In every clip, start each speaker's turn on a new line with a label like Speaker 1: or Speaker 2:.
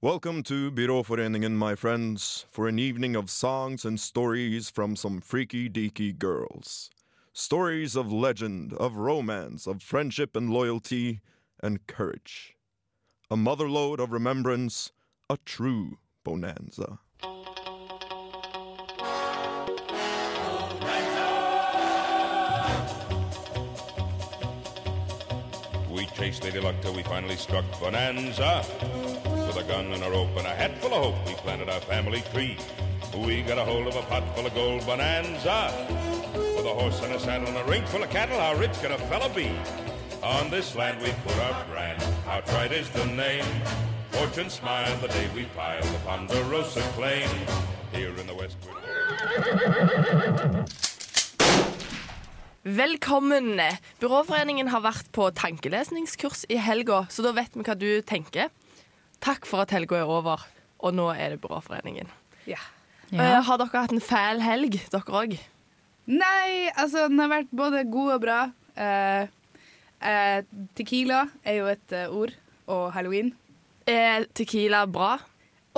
Speaker 1: Welcome to Byråforeningen, my friends, for an evening of songs and stories from some freaky deaky girls. Stories of legend, of romance, of friendship and loyalty and courage. A motherlode of remembrance, a true bonanza.
Speaker 2: Chased Lady Luck till we finally struck Bonanza. With a gun and a rope and a hat full of hope, we planted our family tree. We got a hold of a pot full of gold Bonanza. With a horse and a saddle and a ring full of cattle, how rich can a fella be? On this land we put our brand, outright is the name. Fortune smiled the day we filed the Ponderosa claim. Here in the West.
Speaker 3: Velkommen! Byråforeningen har vært på tankelesningskurs i helga, så da vet vi hva du tenker. Takk for at helga er over, og nå er det Byråforeningen.
Speaker 4: Ja.
Speaker 3: Eh, har dere hatt en fæl helg, dere òg?
Speaker 4: Nei, altså den har vært både god og bra. Uh, uh, tequila er jo et ord, og halloween.
Speaker 3: Er Tequila bra?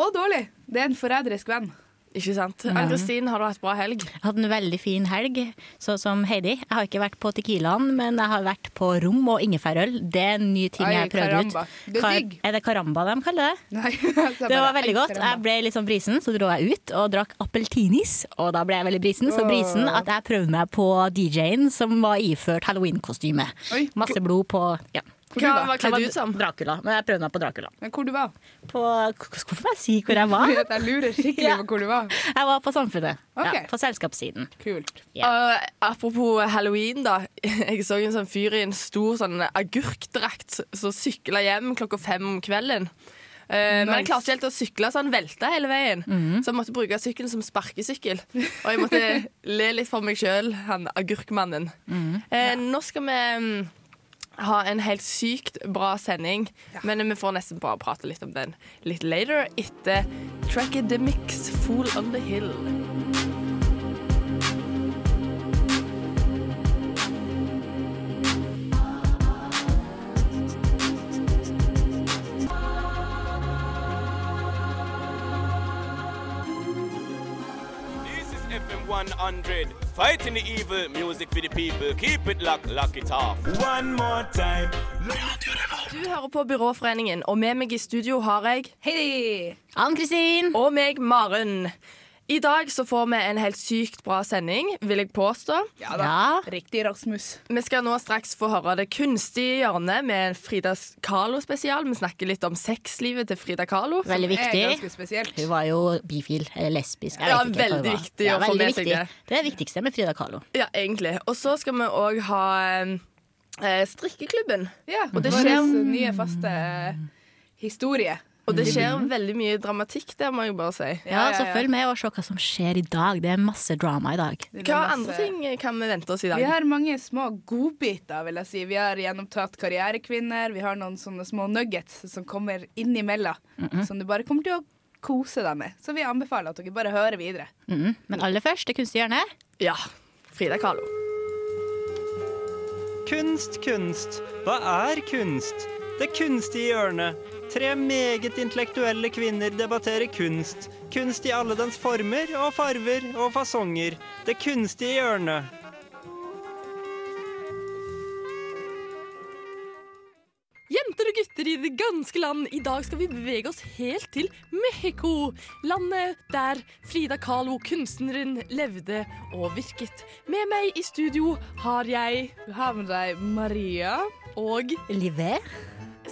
Speaker 4: Og dårlig. Det er en forræderisk venn.
Speaker 3: Ikke sant? Ann-Kristin, har du hatt bra helg?
Speaker 5: Jeg hadde en veldig fin helg, sånn som Heidi. Jeg har ikke vært på Tequilaen, men jeg har vært på rom og ingefærøl. Det er en ny ting
Speaker 4: Oi,
Speaker 5: jeg har prøvd ut.
Speaker 4: Det er
Speaker 5: er det karamba de kaller det?
Speaker 4: Nei, altså,
Speaker 5: Det var veldig godt.
Speaker 4: caramba».
Speaker 5: Jeg ble litt sånn brisen, så dro jeg ut og drakk appeltinis. Og da ble jeg veldig brisen, så brisen at jeg prøvde meg på DJ-en som var iført halloween-kostyme. Masse blod på ja.
Speaker 3: Hva var kledd ut som?
Speaker 5: Dracula. Men jeg prøvde meg på Dracula.
Speaker 4: Men hvor du var?
Speaker 5: På, hvorfor må jeg si hvor jeg var?
Speaker 4: Jeg lurer skikkelig
Speaker 5: Ja.
Speaker 4: på hvor du var.
Speaker 5: Jeg var på Samfunnet.
Speaker 4: Okay.
Speaker 5: Ja, på selskapssiden.
Speaker 4: Kult.
Speaker 5: Yeah.
Speaker 3: Og apropos halloween, da. Jeg så en sånn fyr i en stor sånn agurkdrakt som sykla hjem klokka fem om kvelden. Eh, Men han klarte ikke helt å sykle, så han velta hele veien. Så jeg måtte bruke sykkelen som sparkesykkel. Og jeg måtte le litt for meg sjøl, han agurkmannen. Eh, Nå skal vi mm, ha en helt sykt bra sending, men vi får nesten bare prate litt om den litt later etter Trackademics Fool on the Hill.
Speaker 6: 100. Fighting the evil, music for the people. Keep it lock, lock it off. One more time.
Speaker 3: Du hører på Byråforeningen, og med meg i studio har jeg
Speaker 4: Heidi!
Speaker 5: Ann-Kristin!
Speaker 3: Og meg, Maren. I dag så får vi en helt sykt bra sending, vil jeg påstå.
Speaker 4: Ja da.
Speaker 5: Ja.
Speaker 4: Riktig Rasmus.
Speaker 3: Vi skal nå straks få høre Det kunstige hjørnet med en Frida Kahlo-spesial. Vi snakker litt om sexlivet til Frida Kahlo.
Speaker 5: Veldig
Speaker 4: er
Speaker 5: viktig. Hun var jo bifil, eller lesbisk. Jeg
Speaker 3: Ja,
Speaker 5: vet ikke
Speaker 3: veldig viktig å få
Speaker 5: veldig
Speaker 3: med seg det.
Speaker 5: Det er det viktigste med Frida Kahlo.
Speaker 3: Ja, egentlig. Og så skal vi òg ha eh, strikkeklubben.
Speaker 4: Ja,
Speaker 3: Og det
Speaker 4: Vår nye faste eh, historie.
Speaker 3: Og det skjer veldig mye dramatikk der, må jeg bare si.
Speaker 5: Ja,
Speaker 4: ja,
Speaker 5: Så
Speaker 4: ja.
Speaker 5: følg med og se hva som skjer i dag. Det er masse drama i dag.
Speaker 3: Hva
Speaker 4: masse-
Speaker 3: andre ting kan vi vente oss i dag?
Speaker 4: Vi har mange små godbiter, vil jeg si. Vi har gjennomtatt karrierekvinner. Vi har noen sånne små nuggets som kommer innimellom, som du bare kommer til å kose deg med. Så vi anbefaler at dere bare hører videre.
Speaker 5: Mhm. Men aller først, det kunstige hjørnet.
Speaker 3: Ja. Frida Kahlo.
Speaker 7: Kunst, kunst. Hva er kunst? Det kunstige hjørnet. Tre meget intellektuelle kvinner debatterer kunst. Kunst i alle dens former og farver og fasonger. Det kunstige hjørnet.
Speaker 3: Jenter og gutter i det ganske land, i dag skal vi bevege oss helt til Mexico. Landet der Frida Kahlo, kunstneren, levde og virket. Med meg i studio har jeg
Speaker 4: har med deg Maria.
Speaker 3: og
Speaker 5: Livet.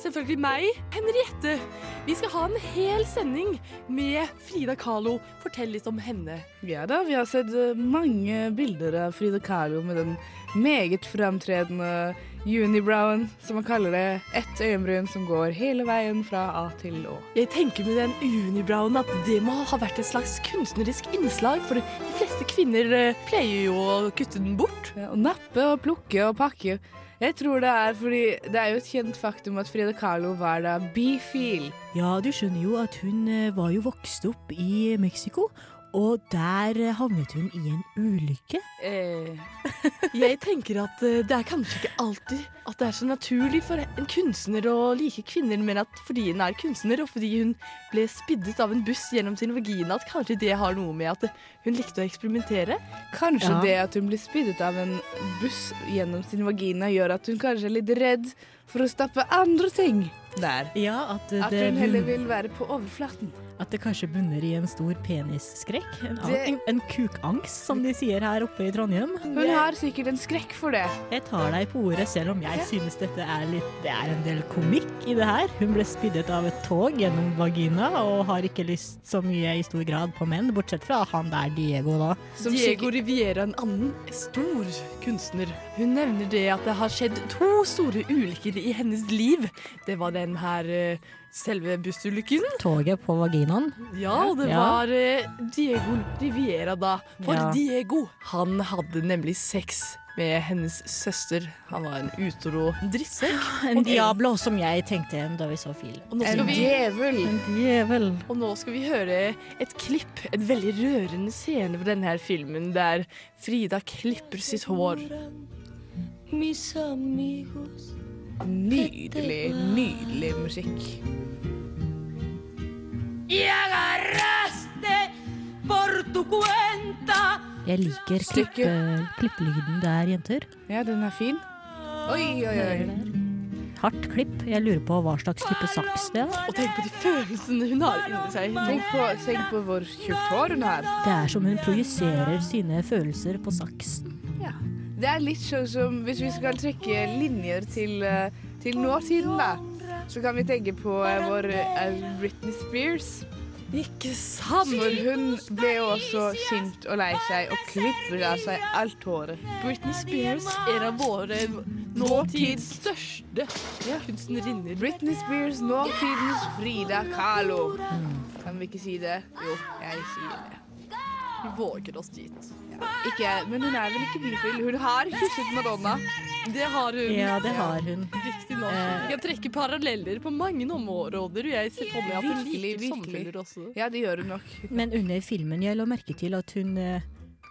Speaker 3: Selvfølgelig meg, Henriette. Vi skal ha en hel sending med Frida Kahlo. Fortell litt om henne.
Speaker 4: Ja da, vi har sett eh, mange bilder av Frida Kahlo med den meget fremtredende unibrowen, som man kaller det. Ett øyenbryn som går hele veien fra A til Å.
Speaker 3: Jeg tenker med den unibrowen at det må ha vært et slags kunstnerisk innslag, for de fleste kvinner eh, pleier jo å kutte den bort.
Speaker 4: Ja, og nappe og plukke og pakke. Jeg tror det er fordi det er jo et kjent faktum at Frida Kahlo var da bifil.
Speaker 8: Ja, du skjønner jo at hun eh, var jo vokst opp i Mexico,
Speaker 5: Og der havnet hun i en ulykke.
Speaker 3: Eh, jeg tenker at eh, det er kanskje ikke alltid at det er så naturlig for en kunstner å like kvinner, men at fordi hun er kunstner, og fordi hun ble spiddet av en buss gjennom sin vagina, at kanskje det har noe med at hun likte å eksperimentere.
Speaker 4: Kanskje
Speaker 5: Ja.
Speaker 4: det at hun blir spiddet av en buss gjennom sin vagina, gjør at hun kanskje er litt redd for å stappe andre ting der.
Speaker 5: Ja, at
Speaker 4: At
Speaker 5: det,
Speaker 4: hun heller vil være på overflaten.
Speaker 5: at det kanskje bunner i en stor penisskrekk. En,
Speaker 4: Det-
Speaker 5: en, en kukangst, som de sier her oppe i Trondheim.
Speaker 4: Hun har sikkert en skrekk for det.
Speaker 5: Jeg tar deg på ordet, selv om jeg synes dette er litt Det er en del komikk i det her. Hun ble spiddet av et tog gjennom vagina, og har ikke lyst så mye i stor grad på menn, bortsett fra han der Diego, da.
Speaker 4: Som
Speaker 3: Diego Riviera, en annen stor kunstner. Hun nevner det at det har skjedd to store ulykker i hennes liv. Det var den her eh, selve bussulykken.
Speaker 5: Toget på vaginaen.
Speaker 3: Ja, og det
Speaker 5: Ja.
Speaker 3: var eh, Diego Riviera da. For
Speaker 5: Ja.
Speaker 3: Diego, han hadde nemlig sex med hennes søster. Han var en utro drittsekk.
Speaker 5: En diablo, som jeg tenkte da vi så film.
Speaker 4: En
Speaker 3: vi,
Speaker 4: djevel.
Speaker 5: En djevel.
Speaker 3: og nå skal vi høre et klipp, en veldig rørende scene fra denne her filmen, der Frida klipper sitt hår.
Speaker 4: Nydelig, nydelig musikk.
Speaker 5: Jeg liker klippe, klippelyden der, jenter.
Speaker 4: Ja, den er fin. Oi, oi, oi.
Speaker 5: Hardt klipp. Jeg lurer på hva slags type saks det er.
Speaker 3: Og tenk på de følelsene hun har inni seg.
Speaker 4: Tenk på, tenk på hvor tjukt hår hun har.
Speaker 5: Det er som hun projiserer sine følelser på saksen.
Speaker 4: Det er litt sånn som hvis vi skal trekke linjer til, eh, til nåtiden, da. Så kan vi tenke på eh, vår eh, Britney Spears.
Speaker 3: Ikke sant?
Speaker 4: For hun ble jo også sint og lei seg og klipper av seg alt håret.
Speaker 3: Britney Spears er av våre nåtids største kunstnerinner.
Speaker 4: Britney Spears, nåtidens Frida Kahlo. Kan vi ikke si det? Jo, jeg sier det.
Speaker 3: Vi våger oss dit.
Speaker 4: Ikke, men hun er vel ikke bifil. Hun har kysset Madonna.
Speaker 3: Det har hun.
Speaker 5: Ja, det har hun.
Speaker 3: Riktig nok.
Speaker 5: Eh.
Speaker 3: Vi kan trekke paralleller på mange områder, jeg ser for meg at hun
Speaker 4: Virkelig,
Speaker 3: liker
Speaker 4: virkelig.
Speaker 3: sommerfugler også.
Speaker 4: Ja, det gjør hun nok.
Speaker 5: Men under filmen jeg la merke til at hun eh,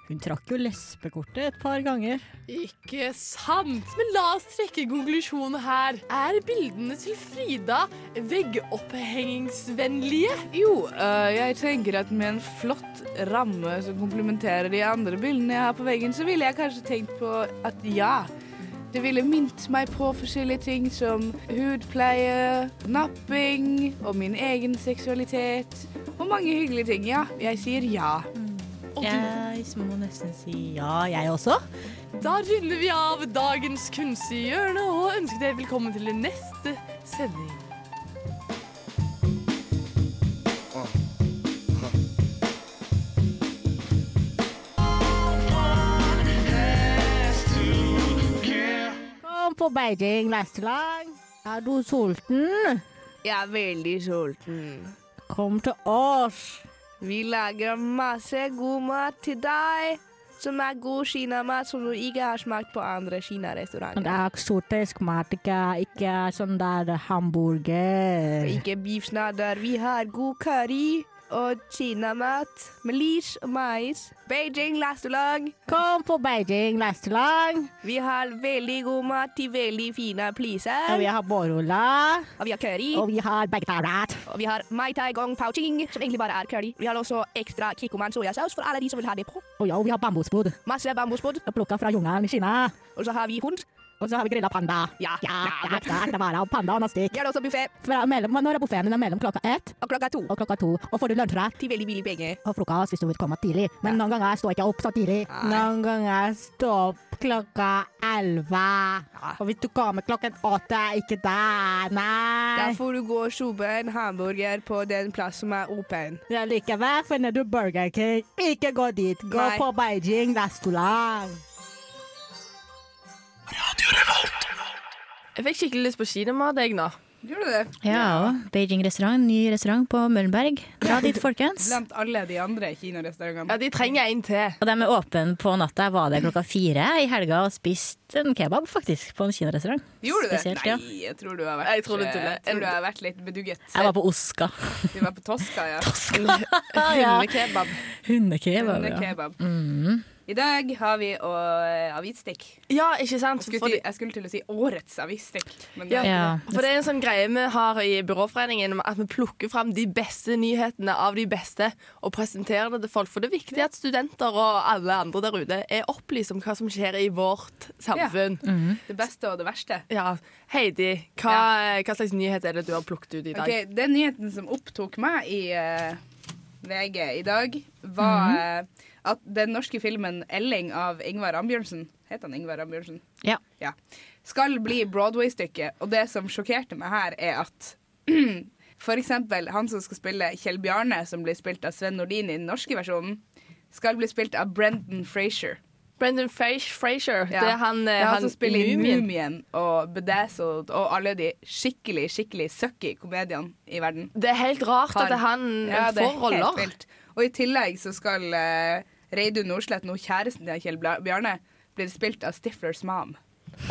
Speaker 5: Hun trakk jo lesbekortet et par ganger.
Speaker 3: Ikke sant? Men la oss trekke konklusjonen her. Er bildene til Frida veggopphengningsvennlige?
Speaker 4: Jo, øh, jeg tenker at med en flott ramme som komplementerer de andre bildene jeg har på veggen, så ville jeg kanskje tenkt på at ja. Det ville minnet meg på forskjellige ting som hudpleie, napping og min egen seksualitet. Og mange hyggelige ting. Ja, jeg sier ja.
Speaker 3: Og
Speaker 5: Jeg må nesten si ja, jeg også.
Speaker 3: da runder vi av dagens kunstige hjørne og ønsker dere velkommen til den neste sending.
Speaker 5: Kom på Beijing neste gang. Er du sulten?
Speaker 4: Jeg er veldig sulten.
Speaker 5: Kom til oss.
Speaker 4: Vi lager masse god mat til deg, som er god kinamat som du ikke har smakt på andre
Speaker 5: Det er eksotisk mat, ikke, ikke sånn der hamburger.
Speaker 4: Ikke biffsnadder. Vi har god curry og kinamat med lish og mais. Beijing lastelag.
Speaker 5: Kom på Beijing lastelag.
Speaker 4: Vi har veldig god mat til veldig fine
Speaker 5: Og vi har borola.
Speaker 4: Og vi har curry.
Speaker 5: Og vi har bagetarat.
Speaker 4: Og vi har mai tai gong pao ching, som egentlig bare er curry. Vi har også ekstra kikkoman soyasaus for alle de som vil ha det på.
Speaker 5: Og ja, og vi har bambusbod.
Speaker 4: Masse bambusbod.
Speaker 5: Plukka fra jungelen i Kina.
Speaker 4: Og så har vi hund.
Speaker 5: Og så har vi grilla panda.
Speaker 4: Ja.
Speaker 5: Ja, ja, ja, det vare av panda og nastikk.
Speaker 4: Vi har også buffé.
Speaker 5: Når er buffeen? din? mellom klokka ett
Speaker 4: Og klokka to.
Speaker 5: og klokka to. Og får du lunsjrett
Speaker 4: Til veldig billig penger.
Speaker 5: og frokost hvis du vil komme tidlig. Men noen ganger står jeg ikke opp så tidlig. Noen ganger står opp klokka elleve. Og hvis du kommer klokken åtte, ikke der, Nei.
Speaker 4: Da får du gå og kjøpe en hamburger på den plass som er åpen.
Speaker 5: Ja, likevel finner du Burger King. Ikke gå dit. Gå
Speaker 4: Nei.
Speaker 5: på Beijing restaurant.
Speaker 3: Jeg fikk skikkelig lyst på kinamat, jeg nå.
Speaker 4: Gjorde du det?
Speaker 5: Ja, Beijing restaurant, ny restaurant på Møllenberg. Dra dit, folkens.
Speaker 4: Blant alle de andre kinarestaurantene.
Speaker 3: Ja, de trenger en til.
Speaker 5: Og de er åpne på natta. Jeg var der klokka fire i helga og spiste en kebab, faktisk, på en kinarestaurant.
Speaker 4: Gjorde du det?
Speaker 5: Spesielt, ja.
Speaker 4: Nei, jeg tror du har vært,
Speaker 3: Jeg tror du
Speaker 4: jeg tror du har vært litt bedugget.
Speaker 5: Jeg var på Oska.
Speaker 4: Du var på Toska, ja.
Speaker 3: Hundekebab.
Speaker 5: Hundekebab, ja.
Speaker 4: Hundekebab.
Speaker 5: Mm.
Speaker 4: I dag har vi og, eh, avisstikk.
Speaker 3: Ja, ikke sant?
Speaker 4: Jeg skulle, til, jeg skulle til å si årets avisstikk.
Speaker 3: Ja,
Speaker 5: Ja.
Speaker 3: for det er en sånn greie vi har i Byråforeningen at vi plukker fram de beste nyhetene av de beste og presenterer det til folk. For det er viktig at studenter og alle andre der ute er opplyst om hva som skjer i vårt samfunn.
Speaker 4: det. det beste og det verste.
Speaker 3: Ja. Heidi, hva, hva slags nyhet er det du har plukket ut i dag?
Speaker 4: Okay, Den nyheten som opptok meg i uh, VG i dag, var eh, at den norske filmen 'Elling' av Ingvar Ambjørnsen Heter han Ingvar Ambjørnsen?
Speaker 5: Ja.
Speaker 4: Ja. Skal bli Broadway-stykke, og det som sjokkerte meg her, er at eksempel han som skal spille Kjell Bjarne, som blir spilt av Sven Nordin i den norske versjonen, skal bli spilt av Brendan Frazier.
Speaker 3: Brendan Frazier.
Speaker 4: Ja.
Speaker 3: Det er han,
Speaker 4: Det
Speaker 3: eh,
Speaker 4: er han
Speaker 3: han
Speaker 4: som spiller i
Speaker 3: Mumien.
Speaker 4: Og Bedazzled og alle de skikkelig, skikkelig sucky komediene i verden.
Speaker 3: Det er helt rart
Speaker 4: Har-
Speaker 3: at han
Speaker 4: Ja, det
Speaker 3: får roller.
Speaker 4: vilt. Og i tillegg så skal uh, Reidun Nordslett, nå kjæresten til Kjell Bjarne, blir spilt av Stiflers mom.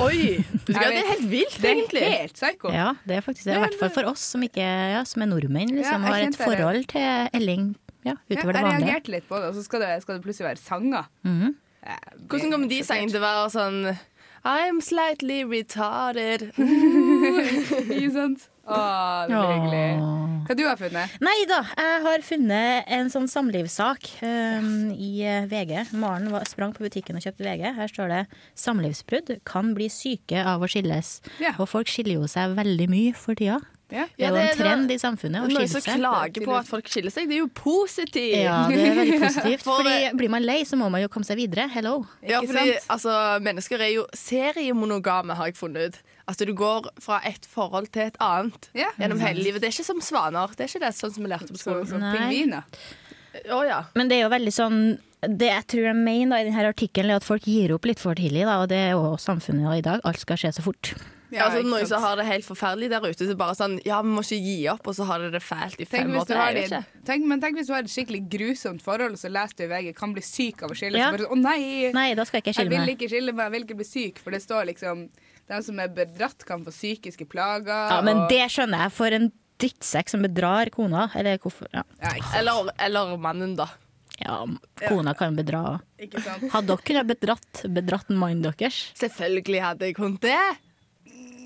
Speaker 3: Oi! Skal, det er helt vilt,
Speaker 4: Det er helt psyko.
Speaker 5: ja, det er faktisk det. I hvert fall for oss som, ikke, ja, som er nordmenn, liksom,
Speaker 4: Ja,
Speaker 5: har et forhold til Elling ja,
Speaker 4: Ja,
Speaker 5: utover
Speaker 4: jeg
Speaker 5: det vanlige.
Speaker 4: reagerte litt på det, og så skal det, skal det plutselig være sanger. Mm -hmm.
Speaker 3: Hvordan kommer de sangene til å være sånn I'm slightly retarded.
Speaker 4: Ikke sant? Å, det blir hyggelig. Hva du har funnet?
Speaker 5: Nei da, jeg har funnet en sånn samlivssak um, i eh, VG. Maren var, sprang på butikken og kjøpte VG. Her står det 'Samlivsbrudd kan bli syke av å skilles'.
Speaker 4: Ja.
Speaker 5: Og folk skiller jo seg veldig mye for tida.
Speaker 4: Ja.
Speaker 5: Det er jo en trend i samfunnet å
Speaker 3: Noen
Speaker 5: skille
Speaker 3: som
Speaker 5: seg.
Speaker 3: klager på at folk skiller seg. Det er jo positivt!
Speaker 5: Ja, det er veldig positivt.
Speaker 3: For
Speaker 5: Fordi blir man lei, så må man jo komme seg videre. Hello.
Speaker 3: Ja, fordi altså, mennesker er jo seriemonogame, har jeg funnet ut. Altså, du går fra et forhold til et annet
Speaker 4: Ja.
Speaker 3: gjennom hele livet. Det er ikke som svaner. Det er ikke det sånn som vi lærte på skolen.
Speaker 5: Som
Speaker 4: pingviner.
Speaker 3: Å ja.
Speaker 5: Men det er jo veldig sånn Det jeg tror jeg mener da, i denne artikkelen, er at folk gir opp litt for tidlig. Da, og det er jo samfunnet i dag. Alt skal skje så fort.
Speaker 4: Ja,
Speaker 3: altså, noen som har det helt forferdelig der ute. Så bare sånn, ja, vi må ikke gi opp, og så har de det fælt i
Speaker 4: Tenk
Speaker 3: fem
Speaker 4: hvis
Speaker 3: år Jeg
Speaker 4: det-
Speaker 3: ikke.
Speaker 4: tenk, men tenk hvis du har et skikkelig grusomt forhold, og så leser du i VG kan bli syk av å skille
Speaker 5: Ja.
Speaker 4: seg. Bare sånn, Å nei!
Speaker 5: Nei, da skal jeg ikke
Speaker 4: Jeg
Speaker 5: skille
Speaker 4: vil
Speaker 5: meg.
Speaker 4: ikke skille meg, jeg vil ikke bli syk, for det står liksom De som er bedratt, kan få psykiske plager.
Speaker 5: Ja, men
Speaker 4: og-
Speaker 5: det skjønner jeg. For en drittsekk som bedrar kona. Eller hvorfor ja.
Speaker 4: ja.
Speaker 3: Eller, eller mannen, da.
Speaker 5: ja, kona kan bedra. Hadde dere bedratt, bedratt mannen deres?
Speaker 3: Selvfølgelig hadde jeg kunnet det.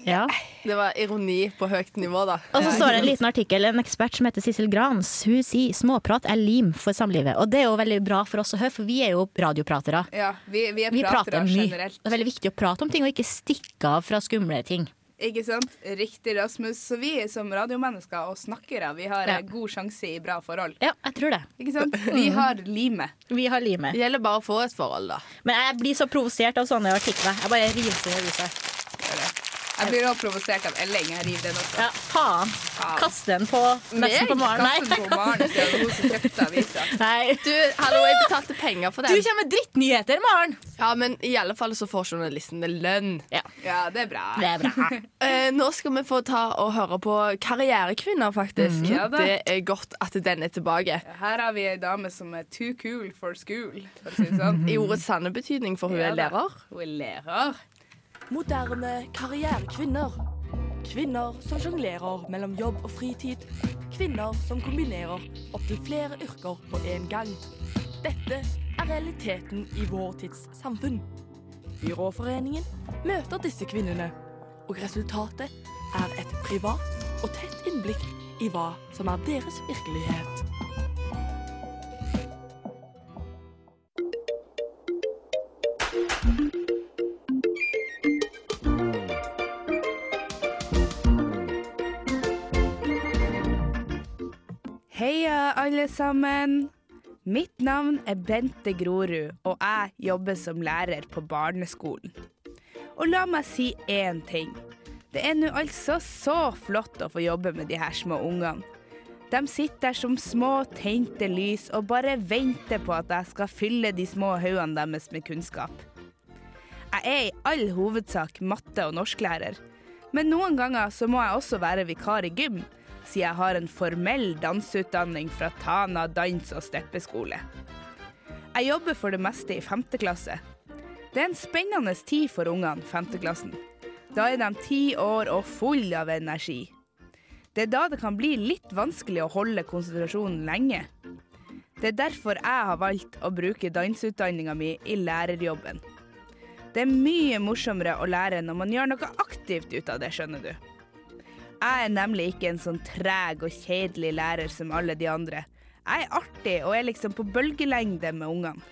Speaker 5: Ja.
Speaker 3: Det var ironi på høyt nivå, da.
Speaker 5: Og så står det en liten artikkel, en ekspert som heter Sissel Grans. Hun sier småprat er lim for samlivet. Og det er jo veldig bra for oss å høre, for vi er jo radiopratere.
Speaker 4: Ja, vi, vi er
Speaker 5: Vi prater mye.
Speaker 4: generelt.
Speaker 5: Det er veldig viktig å prate om ting, og ikke stikke av fra skumle ting.
Speaker 4: Ikke sant? Riktig, Rasmus. Så vi som radiomennesker og snakkere, vi har
Speaker 5: Ja.
Speaker 4: god sjanse i bra forhold.
Speaker 5: Ja, jeg tror det.
Speaker 4: Ikke sant? Vi har limet.
Speaker 5: Vi har limet.
Speaker 3: Det gjelder bare å få et forhold, da.
Speaker 5: Men jeg blir så provosert av sånne artikler. Jeg bare river i huset.
Speaker 4: Jeg blir også provosert av Elling. Jeg river den også.
Speaker 5: Ja, faen. Kast den på nesten på Maren.
Speaker 4: Kasten på
Speaker 5: Nei.
Speaker 4: Maren, det er hun som kjøpte avisa.
Speaker 5: Nei.
Speaker 3: Du, hallo, jeg betalte penger for den.
Speaker 5: Du kommer med drittnyheter, Maren!
Speaker 3: Ja, men i alle fall så får journalistene lønn.
Speaker 5: Ja,
Speaker 4: Ja, det er bra.
Speaker 5: det er bra.
Speaker 3: Eh, nå skal vi få ta og høre på Karrierekvinner, faktisk.
Speaker 4: Ja da.
Speaker 3: det er godt at den er tilbake.
Speaker 4: Her har vi ei dame som er too cool for school, for å si det sånn.
Speaker 3: I ordets sanne betydning, for hun
Speaker 4: Ja
Speaker 3: er lærer.
Speaker 4: Hun er lærer.
Speaker 3: Moderne karrierekvinner. Kvinner som sjonglerer mellom jobb og fritid. Kvinner som kombinerer opptil flere yrker på en gang. Dette er realiteten i vår tids samfunn. Byråforeningen møter disse kvinnene, og resultatet er et privat og tett innblikk i hva som er deres virkelighet.
Speaker 4: Alle sammen. Mitt navn er Bente Grorud, og jeg jobber som lærer på barneskolen. Og la meg si én ting. Det er nå altså så flott å få jobbe med de her små ungene. De sitter der som små tente lys og bare venter på at jeg skal fylle de små hodene deres med kunnskap. Jeg er i all hovedsak matte- og norsklærer, Men noen ganger så må jeg også være vikar i gym, siden jeg har en formell danseutdanning fra Tana dans- og steppeskole. Jeg jobber for det meste i femte klasse. Det er en spennende tid for ungene, femteklassen. Da er de ti år og full av energi. Det er da det kan bli litt vanskelig å holde konsentrasjonen lenge. Det er derfor jeg har valgt å bruke danseutdanninga mi i lærerjobben. Det er mye morsommere å lære når man gjør noe aktivt ut av det, skjønner du. Jeg er nemlig ikke en sånn treg og kjedelig lærer som alle de andre. Jeg er artig og er liksom på bølgelengde med ungene.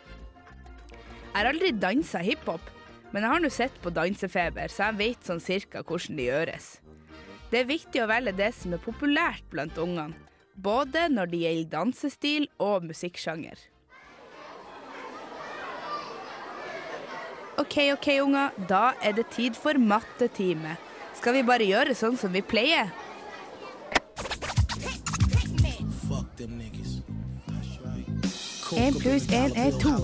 Speaker 4: Jeg har aldri dansa hiphop, men jeg har nå sett på Dansefeber, så jeg vet sånn cirka hvordan det gjøres. Det er viktig å velge det som er populært blant ungene, både når det gjelder dansestil og musikksjanger. OK, OK, unger. Da er det tid for mattetime. Skal vi bare gjøre sånn som vi pleier? En pluss en er to,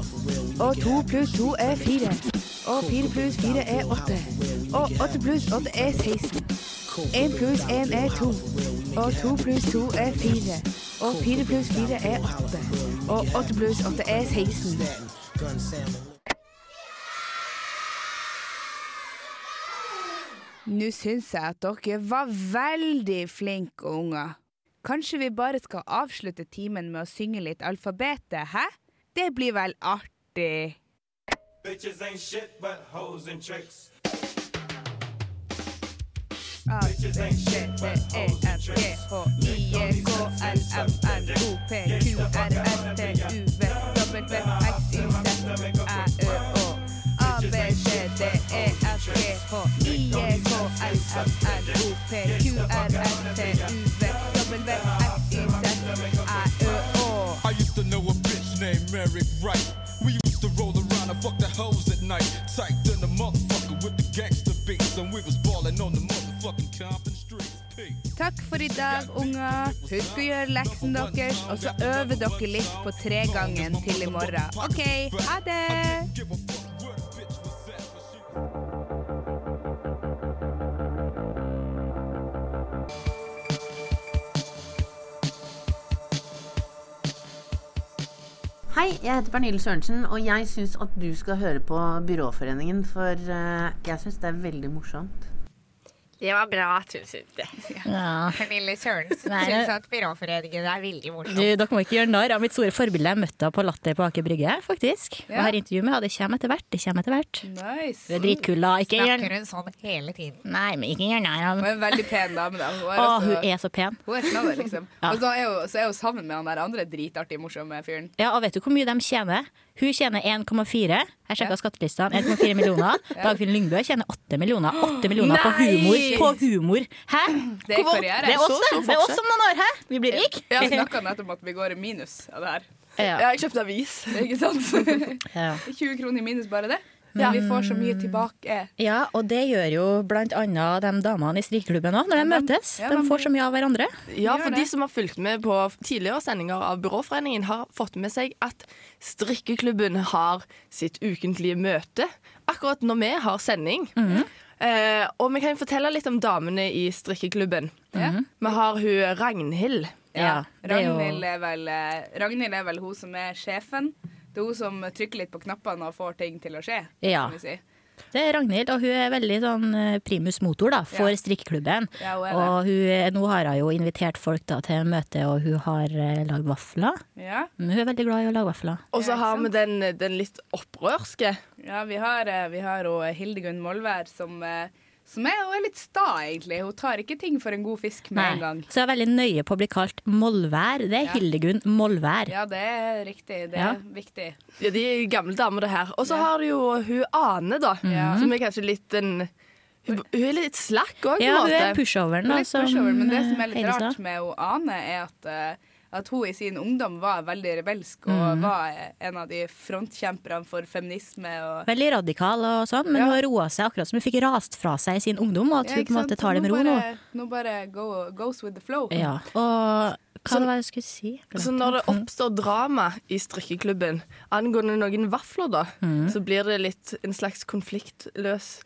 Speaker 4: og to pluss to er fire. Og fire pluss fire er åtte, og åtte pluss åtte er 16. En pluss en er to, og to pluss to er fire. Og fire pluss fire er åtte, og åtte pluss åtte er 16. Nå syns jeg at dere var veldig flinke unger. Kanskje vi bare skal avslutte timen med å synge litt alfabetet, hæ? Det blir vel artig.
Speaker 6: Bitches ain't shit but hoes and tricks.
Speaker 4: A, B, C, D, E, F, G, H, I, J, K, L, M, N, O, P, Q, R, S, T, U, V, W, X, Y, Z, Æ, Ø, Å. A, B, C, D, F, G, H, I, J, K, L, M, N, O, P, Q, R, S, T, U, V, W, X, Y, Z, Æ, Ø, Å.
Speaker 8: I used to know a bitch named Mary Wright. We used to roll around and fuck the hoes at night. Psyched in the motherfucker with the gangster beats. And we was balling on the motherfucking Compton streets.
Speaker 4: Takk for i dag, unger. Husk å gjøre leksen deres, og så øver dere litt på tregangen til i morgen. OK, ha det!
Speaker 9: Hei, jeg heter Pernille Sørensen, og jeg syns at du skal høre på Byråforeningen, for eh, jeg syns det er veldig morsomt.
Speaker 3: Det var bra, tusen takk.
Speaker 5: Ja.
Speaker 10: Pernille Sørensen syns at Byråforeningen er veldig morsom.
Speaker 5: Du, dere må ikke gjøre narr av mitt store forbilde. Jeg møtte henne på Latter på Aker Brygge, faktisk. Og
Speaker 4: her
Speaker 5: har intervju med henne. Det kommer etter hvert. Det kommer etter hvert.
Speaker 4: Nice.
Speaker 5: Du er dritkul. Ikke gjør
Speaker 10: Snakker hun sånn hele tiden?
Speaker 5: Nei, men ikke gjør narr av
Speaker 4: Hun er en veldig pen dame, da. Hun er,
Speaker 5: Å,
Speaker 4: også,
Speaker 5: hun er så pen.
Speaker 4: hun er knallet, liksom.
Speaker 5: Ja.
Speaker 4: Og så er, hun, så er hun sammen med han der andre dritartige, morsomme fyren.
Speaker 5: Ja, og vet du hvor mye de tjener? Hun tjener 1,4. Jeg sjekka skattelistene. 1,4 millioner. Dagfinn Lyngbø tjener 8 millioner. 8 millioner på humor. På humor. Hæ?
Speaker 4: Det er karriere.
Speaker 5: Det er oss,
Speaker 3: Så
Speaker 5: det. Det er oss om noen år, hæ? Vi blir rike.
Speaker 4: Vi snakka nettopp om at vi går i minus av det her.
Speaker 5: Ja.
Speaker 3: Jeg har kjøpt avis.
Speaker 4: Ikke sant?
Speaker 5: Ja.
Speaker 4: 20 kroner i minus, bare det. Men vi får så mye tilbake.
Speaker 5: ja, og det gjør jo annet de damene i strikkeklubben òg, når de
Speaker 4: de-
Speaker 5: møtes.
Speaker 4: ja,
Speaker 5: De
Speaker 4: de-
Speaker 5: får så mye av hverandre.
Speaker 3: Ja, for de som har fulgt med på tidligere sendinger av Byråforeningen, har fått med seg at strikkeklubben har sitt ukentlige møte akkurat når vi har sending. eh, og vi kan fortelle litt om damene i strikkeklubben. Vi har hun Ragnhild.
Speaker 5: Ja,
Speaker 4: Ragnhild er, vel, eh, Ragnhild er vel hun som er sjefen. Det er hun som trykker litt på knappene og får ting til å skje.
Speaker 5: Ja.
Speaker 4: kan si.
Speaker 5: Det er Ragnhild, og hun er veldig sånn eh, primus motor da, for
Speaker 4: Ja.
Speaker 5: strikkeklubben.
Speaker 4: Ja, hun
Speaker 5: og hun, er- nå har hun jo invitert folk da, til møte, og hun har eh, lagd vafler.
Speaker 4: Ja.
Speaker 5: Hun er veldig glad i å lage vafler.
Speaker 3: Og så har vi den, den litt opprørske.
Speaker 4: Ja, vi har, eh, vi har Hildegunn Molvær som, eh, som er, hun er litt sta, egentlig. Hun tar ikke ting for en god fisk med en gang.
Speaker 5: Så jeg er veldig nøye på å bli kalt Molvær. Det er
Speaker 4: Ja.
Speaker 5: Hildegunn Molvær.
Speaker 4: Ja, det er riktig. Det
Speaker 5: Ja.
Speaker 4: er viktig.
Speaker 3: Ja, de er gamle damer, det her. Og så
Speaker 4: Ja.
Speaker 3: har du jo hun Ane, da.
Speaker 4: Ja.
Speaker 3: Som er kanskje litt en Hun, hun er litt slakk òg, på
Speaker 5: Ja,
Speaker 3: en
Speaker 5: hun er
Speaker 3: måte.
Speaker 5: pushoveren,
Speaker 4: Hun
Speaker 5: da.
Speaker 4: er litt
Speaker 5: Som
Speaker 4: men det som er litt
Speaker 5: Heidi
Speaker 4: rart med hun Ane, er at, eh, at hun i sin ungdom var veldig rebelsk
Speaker 5: Mm.
Speaker 4: og var eh, en av de frontkjemperne for feminisme. Og,
Speaker 5: Veldig radikal og sånn, men
Speaker 4: Ja.
Speaker 5: hun har roa seg akkurat som hun fikk rast fra seg i sin ungdom, og at hun
Speaker 4: ja,
Speaker 5: på en måte tar det med ro
Speaker 4: nå.
Speaker 5: nå.
Speaker 4: Bare, go, goes with the flow.
Speaker 5: Ja. Og hva var det jeg skulle si?
Speaker 3: Så når det oppstår drama i strikkeklubben angående noen vafler, da,
Speaker 5: Mm.
Speaker 3: så blir det litt en slags konfliktløs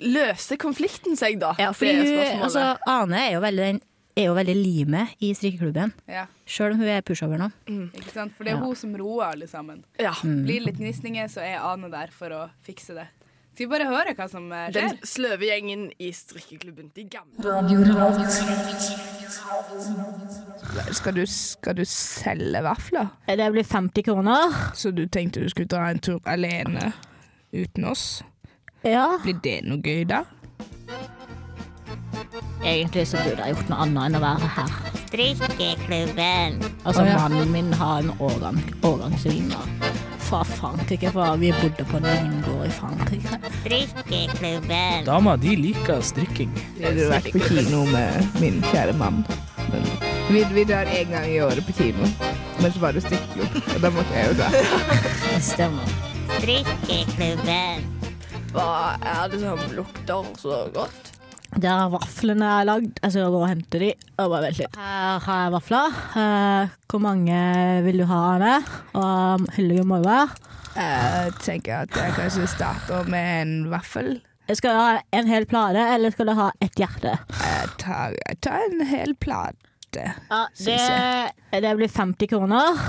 Speaker 3: løser konflikten seg, da?
Speaker 11: Ja, fordi
Speaker 3: Det er
Speaker 11: hun,
Speaker 3: spørsmålet.
Speaker 11: altså, Ane er jo veldig, er jo veldig limet i strikkeklubben.
Speaker 4: Ja,
Speaker 11: Sjøl om hun er pushover nå.
Speaker 4: ikke sant? For det er
Speaker 11: Ja.
Speaker 4: hun som roer alle sammen.
Speaker 3: ja.
Speaker 11: Mm.
Speaker 4: Blir det litt gnisninger, så er Ane der for å fikse det. Skal vi bare høre hva som skjer?
Speaker 3: Den sløve gjengen i strikkeklubben. De gamle.
Speaker 4: Skal du, skal du selge vafler?
Speaker 11: Det blir 50 kroner.
Speaker 4: Så du tenkte du skulle dra en tur alene uten oss?
Speaker 11: Ja.
Speaker 4: Blir det noe gøy, da?
Speaker 11: Egentlig så burde jeg gjort noe annet enn å være her.
Speaker 10: Strikkeklubben.
Speaker 11: Altså,
Speaker 3: Å, ja.
Speaker 11: mannen min har en årgang, årgangsvinner fra Frankrike, for vi bodde på en vingård i Frankrike.
Speaker 10: Strikkeklubben.
Speaker 12: Dama de liker strikking.
Speaker 4: Jeg har vært på kino med min kjære mann. Men vi, vi drar en gang i året på kino. Men så var det strikkeklubb, og da måtte jeg jo dra.
Speaker 11: Det stemmer.
Speaker 10: Strikkeklubben.
Speaker 3: Hva er det som lukter så godt?
Speaker 11: Der er vaflene er lagd. Jeg skal gå og hente de. Og bare vent litt. Her har jeg vafler. Eh, hvor mange vil du ha, Anne? Og Hyllige være.
Speaker 4: Jeg tenker at jeg kanskje starter med en vaffel.
Speaker 11: Skal du ha en hel plate, eller skal du ha et hjerte?
Speaker 4: Jeg tar, jeg tar en hel plate.
Speaker 11: Ja, det, det blir 50 kroner.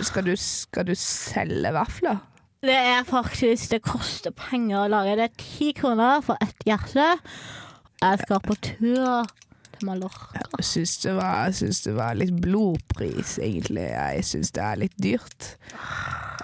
Speaker 4: Skal du, skal du selge vafler?
Speaker 11: Det er faktisk Det koster penger å lage. Det er ti kroner for ett hjerte. Jeg skal på tur til Mallorca.
Speaker 4: Jeg syns det, det var litt blodpris, egentlig. Jeg syns det er litt dyrt.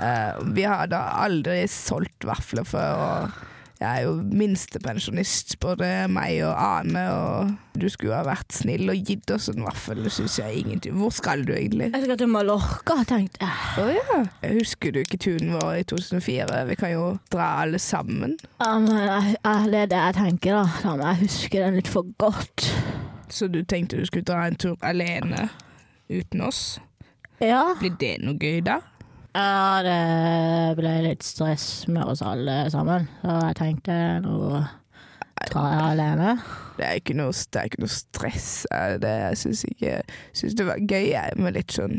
Speaker 4: Uh, vi har da aldri solgt vafler før, og jeg er jo minstepensjonist, både meg og Ane, og du skulle ha vært snill og gitt oss en vaffel, det syns jeg ingenting. Hvor skal du egentlig?
Speaker 11: Jeg skal til Mallorca, tenkte jeg.
Speaker 4: Å ja. Husker du ikke turen vår i 2004? Vi kan jo dra alle sammen.
Speaker 11: Ja, men jeg, det er det jeg tenker, da. Da jeg husker den litt for godt.
Speaker 4: Så du tenkte du skulle dra en tur alene uten oss?
Speaker 11: Ja.
Speaker 4: Blir det noe gøy, da?
Speaker 11: Ja, det ble litt stress med oss alle sammen, så jeg tenkte nå drar jeg alene.
Speaker 4: Det er ikke noe, det er ikke noe stress. Det, jeg syns ikke synes det var gøy jeg, med litt sånn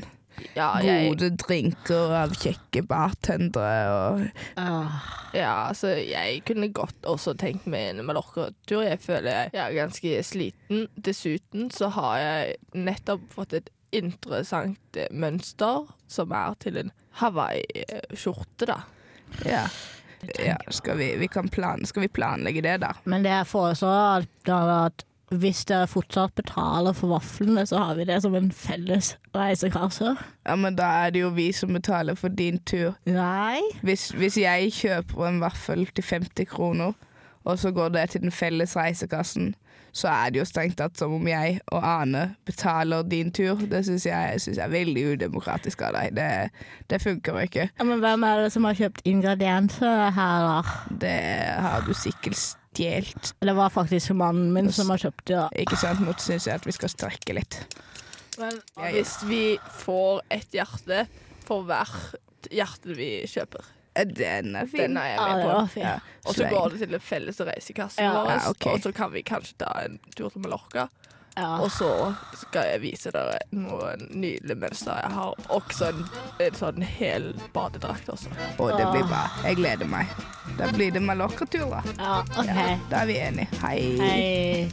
Speaker 3: Ja, jeg,
Speaker 4: gode drinker av kjekke bartendere og
Speaker 3: ja, altså, jeg kunne godt også tenkt meg en Mallorca-tur. Jeg føler jeg er ganske sliten. Dessuten så har jeg nettopp fått et interessant mønster som er til en Hawaii-skjorte, da.
Speaker 4: Ja. ja skal, vi, vi kan plan, skal vi planlegge det, da?
Speaker 11: Men det jeg foreslår, er at hvis dere fortsatt betaler for vaflene, så har vi det som en felles reisekasse.
Speaker 4: Ja, Men da er det jo vi som betaler for din tur.
Speaker 11: Nei.
Speaker 4: Hvis, hvis jeg kjøper en vaffel til 50 kroner, og så går det til den felles reisekassen, så er det jo strengt tatt som om jeg og Ane betaler din tur. Det syns jeg, jeg er veldig udemokratisk av deg. Det, det funker ikke.
Speaker 11: Ja, men hvem er det som har kjøpt ingredienser her, da?
Speaker 4: Det har du sikkert stjålet.
Speaker 11: Det var faktisk mannen min som har kjøpt det. da.
Speaker 4: Ikke sant? Nå syns jeg at vi skal strekke litt.
Speaker 3: Men hvis vi får et hjerte for hvert hjerte vi kjøper
Speaker 4: Den er fin.
Speaker 3: Den er jeg med på. Ja. Og så går det til den felles reisekassen
Speaker 11: Ja.
Speaker 3: vår,
Speaker 4: Ja, ok.
Speaker 3: og så kan vi kanskje ta en tur til Mallorca.
Speaker 11: Ja.
Speaker 3: Og så skal jeg vise dere noen nydelige mønster. Jeg har også en, en sånn hel badedrakt også.
Speaker 4: Og det blir bra. Jeg gleder meg. Da blir det Mallorca-tur, da.
Speaker 11: Ja, okay.
Speaker 4: Ja, da er vi enige. Hei.
Speaker 11: Hei.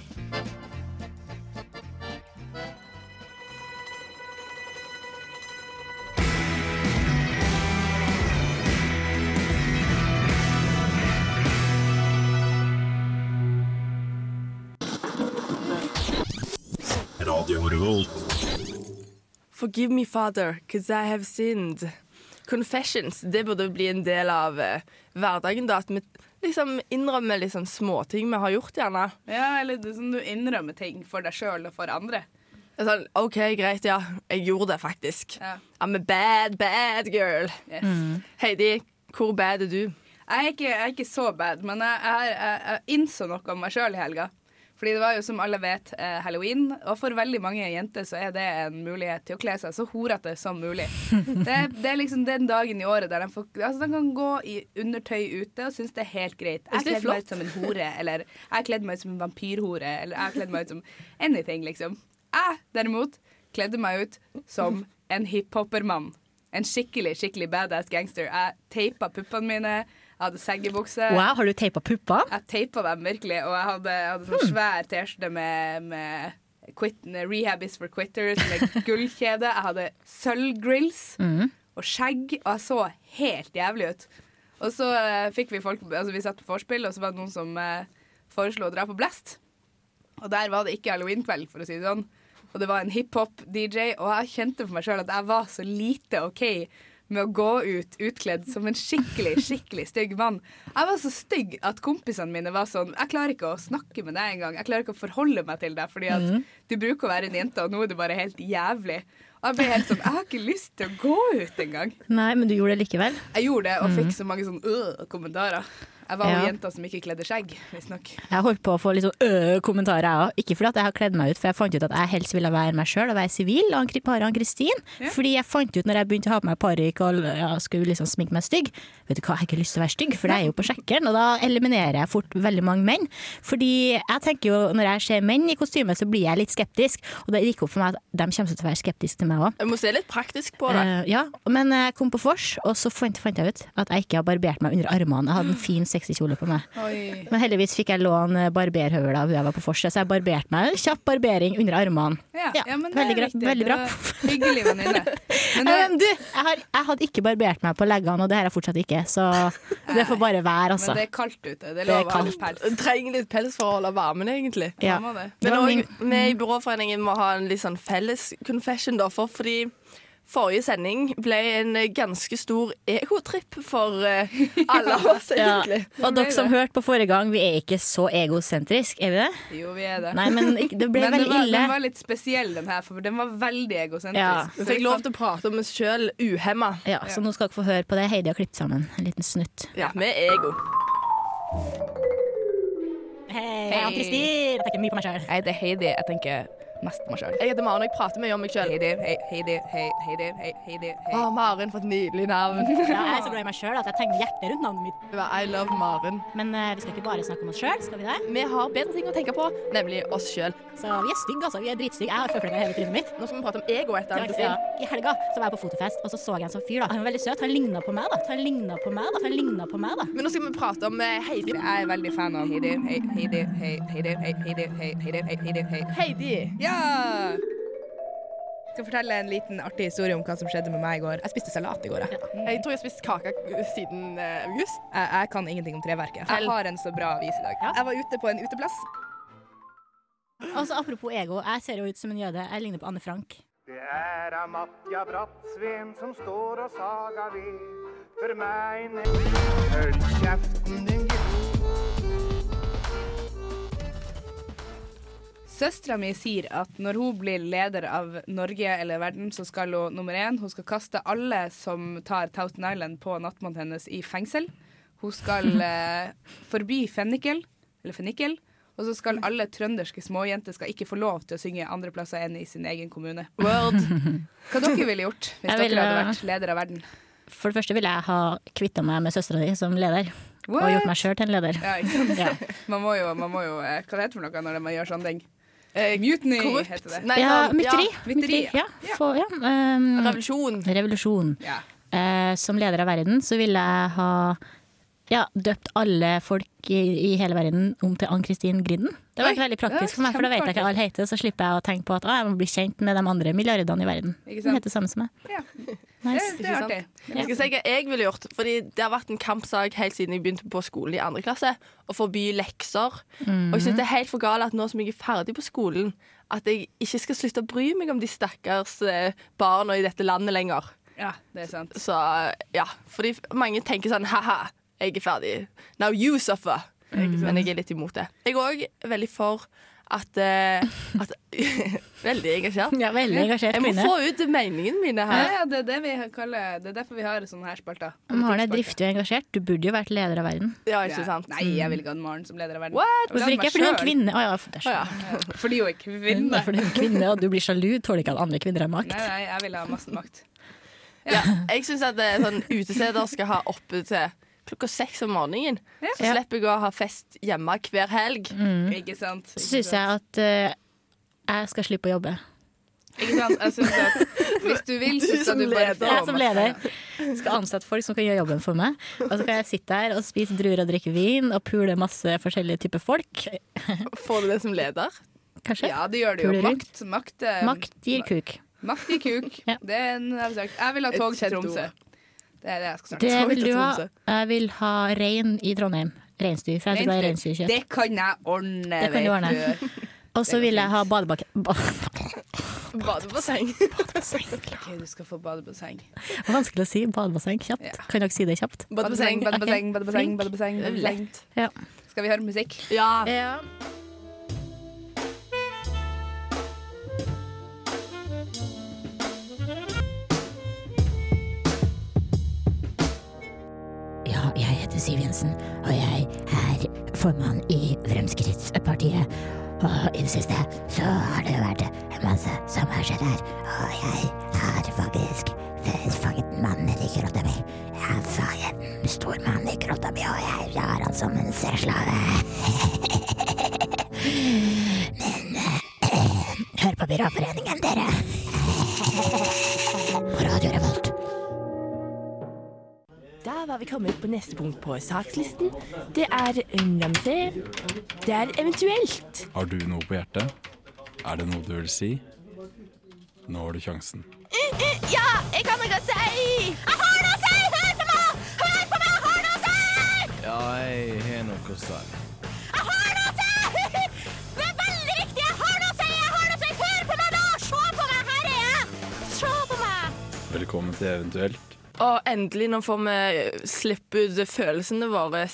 Speaker 3: Forgive me, father, because I have sinned. Confessions, det burde bli en del av eh, hverdagen. da, At vi liksom innrømmer litt sånn småting vi har gjort, gjerne.
Speaker 4: Ja, eller det er sånn du innrømmer ting for deg sjøl og for andre.
Speaker 3: Det er Sånn, OK, greit, ja. Jeg gjorde det faktisk.
Speaker 4: Ja.
Speaker 3: I'm a bad, bad girl.
Speaker 4: Yes.
Speaker 3: Heidi, hvor bad er du?
Speaker 4: Jeg, er ikke, jeg er ikke så bad, men jeg, jeg, jeg, jeg innså noe om meg sjøl i helga. Fordi det var jo, som alle vet, eh, halloween. Og for veldig mange jenter så er det en mulighet til å kle seg så horete som mulig. Det, det er liksom den dagen i året der de, får, altså de kan gå i undertøy ute og synes det er helt greit. Jeg kledde meg ut som en hore, eller jeg kledde meg ut som en vampyrhore, eller jeg kledde meg ut som anything, liksom. Jeg derimot kledde meg ut som en hiphoppermann. En skikkelig, skikkelig badass gangster. Jeg teipa puppene mine. Jeg hadde seggebukse.
Speaker 5: Wow, har du teipa puppene?
Speaker 4: Jeg teipa dem virkelig, og jeg hadde, jeg hadde
Speaker 5: Hmm.
Speaker 4: sånn svær T-skjorte med, med quit, Rehab is for quitters med gullkjede. Jeg hadde sølvgrills
Speaker 5: Mm.
Speaker 4: og skjegg, og jeg så helt jævlig ut. Og så eh, fikk vi folk Altså, vi satt på vorspiel, og så var det noen som eh, foreslo å dra på Blest. Og der var det ikke halloweenkveld, for å si det sånn. Og det var en hiphop-DJ, og jeg kjente for meg sjøl at jeg var så lite OK med å gå ut utkledd som en skikkelig, skikkelig stygg mann. Jeg var så stygg at kompisene mine var sånn Jeg klarer ikke å snakke med deg engang. Jeg klarer ikke å forholde meg til deg, fordi at
Speaker 5: Mhm.
Speaker 4: du bruker å være en jente, og nå er du bare helt jævlig. Og jeg ble helt sånn Jeg har ikke lyst til å gå ut engang.
Speaker 5: Nei, men du gjorde det likevel.
Speaker 4: Jeg gjorde det, og
Speaker 5: Mhm.
Speaker 4: fikk så mange sånn øh kommentarer. Jeg var jo
Speaker 5: Ja.
Speaker 4: jenta som ikke kledde skjegg, visstnok.
Speaker 5: Jeg holdt på å få litt sånn øh kommentarer, jeg òg. Ikke fordi at jeg har kledd meg ut, for jeg fant ut at jeg helst ville være meg sjøl og være sivil, og pare han Ann-Kristin.
Speaker 4: Ja.
Speaker 5: Fordi jeg fant ut når jeg begynte å ha på meg parykk og ja, skulle liksom sminke meg stygg Vet du hva, jeg har ikke lyst til å være stygg, for det er jo på sjekkeren, og da eliminerer jeg fort veldig mange menn. Fordi jeg tenker jo, når jeg ser menn i kostyme, så blir jeg litt skeptisk, og det gikk opp for meg at de kommer til å være skeptiske til meg òg.
Speaker 3: Jeg må se litt praktisk på det.
Speaker 5: Uh, ja, men jeg kom på vors, og så fant, fant jeg ut at jeg ikke har barbert meg under armene. Jeg hadde en fin, sexy kjole på meg.
Speaker 4: Oi.
Speaker 5: Men heldigvis fikk jeg låne barberhøvel av hun jeg var på forset, så jeg barberte meg. Kjapp barbering under armene.
Speaker 4: Ja,
Speaker 5: Ja,
Speaker 4: ja, men det
Speaker 5: veldig
Speaker 4: er riktig.
Speaker 5: veldig bra.
Speaker 4: Hyggelig venninne. Men det,
Speaker 5: Eh, du, jeg, har, jeg hadde ikke barbert meg på leggene, og det har jeg fortsatt ikke, så det får bare være, altså.
Speaker 4: men det er kaldt ute. Det er
Speaker 5: Det er
Speaker 4: lov å ha
Speaker 5: kaldt.
Speaker 4: pels.
Speaker 3: Du trenger litt pels for å holde varmen, egentlig.
Speaker 5: Ja.
Speaker 3: Men òg vi i Byråforeningen må ha en litt sånn felles confession, da. For fordi forrige sending ble en ganske stor egotripp for eh, alle av oss,
Speaker 5: Ja.
Speaker 3: egentlig.
Speaker 5: Og dere som hørte på forrige gang, vi er ikke så egosentrisk, er vi det?
Speaker 4: Jo, vi er det.
Speaker 5: Nei, men det ble
Speaker 4: Men det
Speaker 5: veldig
Speaker 4: var,
Speaker 5: ille.
Speaker 4: den var litt spesiell, den her, for den var veldig egosentrisk.
Speaker 5: Ja.
Speaker 3: Vi fikk lov til å prate om oss sjøl uhemma.
Speaker 5: Ja, så nå skal dere få høre på det Heidi har klippet sammen. En liten snutt.
Speaker 3: Ja, med ego.
Speaker 5: Hei, jeg er Ann-Kristin. Jeg tenker mye på meg sjøl.
Speaker 4: Jeg heter Heidi. Jeg tenker mest meg sjøl.
Speaker 3: Jeg heter Maren, og jeg prater mye om meg sjøl.
Speaker 4: Heidi, hei, Heidi, hei, Heidi, hei, Heidi, hei.
Speaker 3: Å, Maren, for et nydelig navn.
Speaker 5: Ja, jeg er så glad i meg sjøl at jeg tegner hjertet rundt navnet mitt.
Speaker 3: Det I love Maren.
Speaker 5: Men uh, vi skal ikke bare snakke om oss sjøl, skal vi det?
Speaker 3: Vi har bedre ting å tenke på, nemlig oss sjøl.
Speaker 5: Så vi er stygge, altså. Vi er dritstygge. Jeg har følt i hele trynet mitt.
Speaker 3: Nå skal vi prate om ego etter
Speaker 5: Ja, I helga så var jeg på fotofest, og så så jeg en sånn fyr. da Han var veldig søt. Han ligna på meg, da. Han ligna på meg, da. Han ligna på meg, da.
Speaker 3: Men nå skal vi prate om uh, Heidi.
Speaker 4: Jeg er veldig fan av Heidi, Heidi, Heidi, Heidi, Heidi, Heidi, Heidi, Heidi. Heidi, hei, Heidi, hei.
Speaker 3: Heidi.
Speaker 4: Ja! Jeg skal fortelle en liten artig historie om hva som skjedde med meg i går. Jeg spiste salat i går. Jeg,
Speaker 3: Jeg tror jeg har spist kake siden uh, august.
Speaker 4: jeg, jeg kan ingenting om treverket. Jeg har en så bra avis i dag. Jeg var ute på en uteplass.
Speaker 5: Altså, apropos ego, jeg ser jo ut som en jøde. Jeg ligner på Anne Frank.
Speaker 13: Det er Amatja Brattsveen som står og saga ved. For meg ned Hold kjeften din,
Speaker 4: Søstera mi sier at når hun blir leder av Norge eller verden, så skal hun nummer én Hun skal kaste alle som tar Thousand Island på nattmannen hennes, i fengsel. Hun skal eh, forby fennikel, eller fennikel. Og så skal alle trønderske småjenter skal ikke få lov til å synge andre plasser enn i sin egen kommune.
Speaker 3: World.
Speaker 4: Hva dere ville gjort hvis
Speaker 5: Jeg
Speaker 4: dere hadde vært leder av verden?
Speaker 5: For det første ville jeg ha kvitta meg med søstera di som leder. Og gjort meg sjøl til en leder.
Speaker 4: Ja?
Speaker 5: Ja.
Speaker 4: Man må jo, man må jo eh, Hva det heter for noe når man gjør sånne ting? Eh, mutiny
Speaker 3: korrupt.
Speaker 4: heter det.
Speaker 3: Nei,
Speaker 5: Ja,
Speaker 3: sånn,
Speaker 5: mytteri.
Speaker 3: ja,
Speaker 4: mytteri,
Speaker 5: Ja, For, ja. Um,
Speaker 3: Revolusjon.
Speaker 5: revolusjon.
Speaker 4: Ja.
Speaker 5: Eh, som leder av verden så ville jeg ha ja, døpt alle folk i, i hele verden om til Ann-Kristin Grinden. Det var
Speaker 4: Oi,
Speaker 5: veldig praktisk for meg, for da vet jeg ikke
Speaker 4: hva
Speaker 5: alle heter, så slipper jeg å tenke på at ah, jeg må bli kjent med de andre milliardene i verden.
Speaker 4: Sant?
Speaker 5: heter samme som meg.
Speaker 4: Ja.
Speaker 5: Nice.
Speaker 4: Det, det er artig.
Speaker 3: Jeg skal si hva jeg ville gjort, fordi det har vært en kampsak helt siden jeg begynte på skolen i andre klasse, å forby lekser. Og jeg synes det er helt for galt at nå som jeg er ferdig på skolen, at jeg ikke skal slutte å bry meg om de stakkars eh, barna i dette landet lenger.
Speaker 4: Ja, det er sant.
Speaker 3: Så ja, fordi mange tenker sånn ha-ha, jeg er ferdig. Now you suffer. Men jeg er litt imot det. Jeg er òg veldig for at, eh, at Veldig engasjert.
Speaker 5: Ja, veldig engasjert
Speaker 3: Jeg må
Speaker 5: kvinne.
Speaker 3: få ut meningene mine her.
Speaker 4: ja, det er det vi kaller Det er derfor vi har sånne her spalter.
Speaker 5: Maren er driftig og engasjert. Du burde jo vært leder av verden.
Speaker 3: Ja, ikke sant?
Speaker 4: Nei, jeg vil ikke ha Maren som leder av verden.
Speaker 5: Hvorfor ikke? Fordi hun er kvinne. Oh, ja, for er
Speaker 3: ja.
Speaker 4: Fordi hun er kvinne.
Speaker 5: Fordi hun er kvinne, og du blir sjalu. Tåler ikke at andre kvinner har makt.
Speaker 4: Nei, nei, jeg vil ha masse makt.
Speaker 3: Ja, jeg syns at det er sånn utesteder skal ha oppe til klokka seks om morgenen. Så slipper jeg å ha fest hjemme hver helg.
Speaker 4: Ikke sant?
Speaker 5: Så syns jeg at uh, jeg skal slippe å jobbe.
Speaker 4: Ikke sant? Jeg synes at hvis du vil, så skal du bare få
Speaker 5: Jeg som leder. skal ansette folk som kan gjøre jobben for meg. Og så kan jeg sitte her og spise druer og drikke vin og pule masse forskjellige typer folk.
Speaker 3: Får du det som leder?
Speaker 5: Kanskje?
Speaker 4: Ja, det gjør det jo. Makt, makt, eh,
Speaker 5: Makt gir kuk.
Speaker 4: Makt gir kuk. Det er en. Jeg vil ha tog til Tromsø. Det er det jeg skal snakke
Speaker 5: Det
Speaker 4: om.
Speaker 5: vil du ha. Jeg vil ha rein i Trondheim. Reinsdyr. For jeg tror det er reinsdyrkjøtt.
Speaker 4: Det kan jeg ordne,
Speaker 5: Det kan du ordne. Og så vil jeg ha badebakke... Ba
Speaker 3: Badebasseng.
Speaker 4: Ok, du skal få badebasseng.
Speaker 5: Vanskelig å si badebasseng kjapt. Kan dere si det kjapt?
Speaker 4: Badebasseng, badebasseng, badebasseng. badebasseng, badebasseng.
Speaker 3: lett.
Speaker 5: Ja.
Speaker 4: Skal vi høre musikk?
Speaker 3: Ja.
Speaker 10: Ja, Jensen, og jeg er formann i Fremskrittspartiet. Og i det siste så har det vært masse som har skjedd her. Og jeg har faktisk fanget en mann nedi grotta mi. Jeg har fanget en stor mann i grotta mi, og jeg har han som en sexslave. Men eh, hør på Byråforeningen, dere.
Speaker 3: Da var vi kommet på neste punkt på sakslisten. Det er se. Det er eventuelt.
Speaker 14: Har du noe på hjertet? Er det noe du vil si? Nå har du sjansen.
Speaker 10: Ja, jeg kan ikke si! Jeg har noe å si! Hør på meg! Hør på meg! Jeg har noe å si!
Speaker 12: Ja, jeg har noe å si.
Speaker 10: Jeg har noe å si! Det er veldig viktig! Jeg har noe å si! Jeg har noe å si! Hør på meg, nå! Se på meg! Her er jeg! Se på meg!
Speaker 14: Velkommen til Eventuelt.
Speaker 3: Og endelig, nå får vi slippe ut følelsene våre.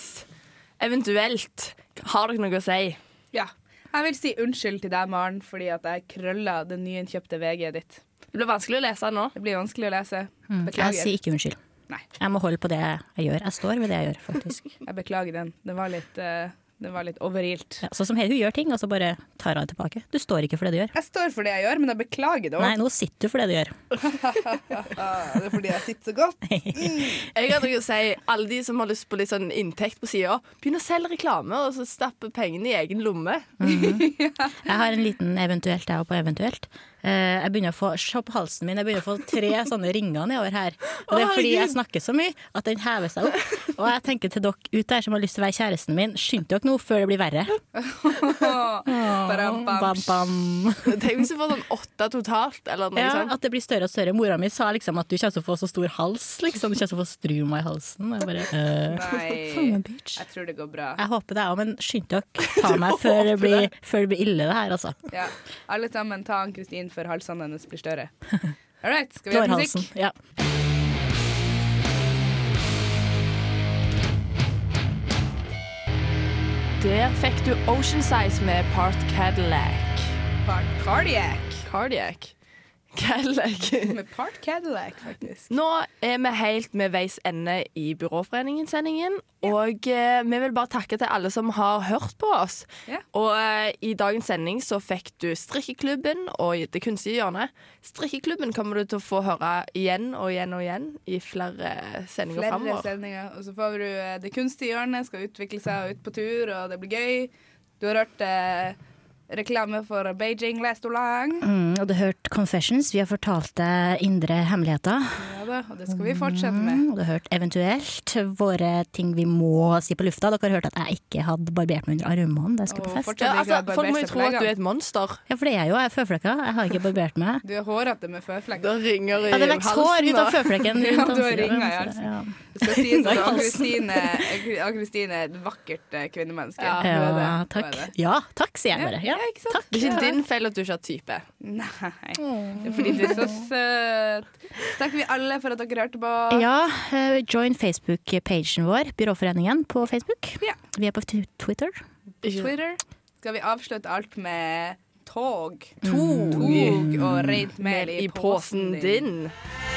Speaker 3: Eventuelt. Har dere noe å si?
Speaker 4: Ja. Jeg vil si unnskyld til deg, Maren, fordi at jeg krølla det nyinnkjøpte VG-et ditt.
Speaker 3: Det blir vanskelig å lese nå.
Speaker 4: Det blir vanskelig å lese.
Speaker 5: Mm,
Speaker 4: Beklager.
Speaker 5: Jeg sier ikke unnskyld.
Speaker 4: Nei.
Speaker 5: Jeg må holde på det jeg gjør. Jeg står ved det jeg gjør, faktisk.
Speaker 4: Jeg beklager den. Det var litt, uh, det var litt overilt.
Speaker 5: Ja, sånn som hun gjør ting, og så bare tar hun det tilbake. Du står ikke for det du gjør.
Speaker 4: Jeg står for det jeg gjør, men jeg beklager det òg.
Speaker 5: Nei, nå sitter du for det du gjør.
Speaker 4: det er fordi jeg sitter så godt.
Speaker 3: Jeg har noe å si alle de som har lyst på litt sånn inntekt på sida, begynn å selge reklame og så stappe pengene i egen lomme.
Speaker 5: Jeg har en liten eventuelt, jeg òg, på eventuelt. Eh, jeg begynner å få, Se på halsen min, jeg begynner å få tre sånne ringer nedover her. Og det er fordi jeg snakker så mye at den hever seg opp. Og jeg tenker til dere ute der som har lyst til å være kjæresten min, skynd dere nå før det blir verre.
Speaker 4: Bam, bam.
Speaker 3: Tenk hvis du får sånn åtte totalt, eller noe
Speaker 5: Ja,
Speaker 3: sånt.
Speaker 5: at det blir større og større. Mora mi sa liksom at du kommer til å få så stor hals. Liksom. Du kommer til å få struma i halsen. Jeg bare, øh,
Speaker 4: Nei,
Speaker 5: bitch.
Speaker 4: jeg tror det går bra.
Speaker 5: Jeg håper det òg, men skynd dere. Ta meg før det, blir, før det blir ille, det her, altså.
Speaker 4: Ja. Alle sammen ta Ann-Kristin før halsene hennes blir større. All right, skal vi høre musikk?
Speaker 5: Ja.
Speaker 3: Der fikk du Ocean Size med Part Cadillac.
Speaker 4: Part Cardiac.
Speaker 3: Cardiac. Cadillac.
Speaker 4: Med Part Cadillac, faktisk.
Speaker 3: Nå er vi helt med veis ende i Byråforeningen-sendingen. Og eh, vi vil bare takke til alle som har hørt på oss.
Speaker 4: Ja.
Speaker 3: Og eh, i dagens sending så fikk du Strikkeklubben og Det kunstige hjørnet. Strikkeklubben kommer du til å få høre igjen og igjen og igjen i flere sendinger
Speaker 4: Flere
Speaker 3: framover.
Speaker 4: sendinger. Og så får du eh, Det kunstige hjørnet skal utvikle seg og ut på tur, og det blir gøy. Du har hørt eh, reklame for Beijing restaurant.
Speaker 5: Mm, og du har hørt Confessions. Vi har fortalt deg indre hemmeligheter.
Speaker 4: Og det skal vi fortsette med.
Speaker 5: Mm, og du har hørt eventuelt våre ting vi må si på lufta. Dere har hørt at jeg ikke hadde barbert meg under armene da jeg skulle på fest.
Speaker 3: Ja, altså, folk må jo tro at du er et monster.
Speaker 5: Ja, for det er jeg jo. Jeg er føflekka. Jeg har ikke barbert meg.
Speaker 4: Du er hårete med føflekker.
Speaker 3: Da ringer i
Speaker 5: Ja, det vokser hår ut av føflekken.
Speaker 4: Ja, du har ringer i halsen.
Speaker 5: Ja.
Speaker 4: Det skal sies at Ann-Kristine er et vakkert eh, kvinnemenneske.
Speaker 3: Ja,
Speaker 5: ja
Speaker 4: det. Er
Speaker 5: takk.
Speaker 4: det.
Speaker 5: Ja, takk, sier jeg bare. Ja.
Speaker 4: Ja, ikke sant?
Speaker 3: Det er ikke din feil at du ikke har type.
Speaker 4: Nei. Det er fordi du er så søt. takk takker vi alle for at dere hørte på.
Speaker 5: Ja, eh, join Facebook-pagen vår, Byråforeningen, på Facebook.
Speaker 4: Ja.
Speaker 5: Vi er på Twitter.
Speaker 4: Twitter. Skal vi avslutte alt med tog?
Speaker 3: Tog.
Speaker 4: Tog og rent mel i
Speaker 3: i posen din.
Speaker 4: din.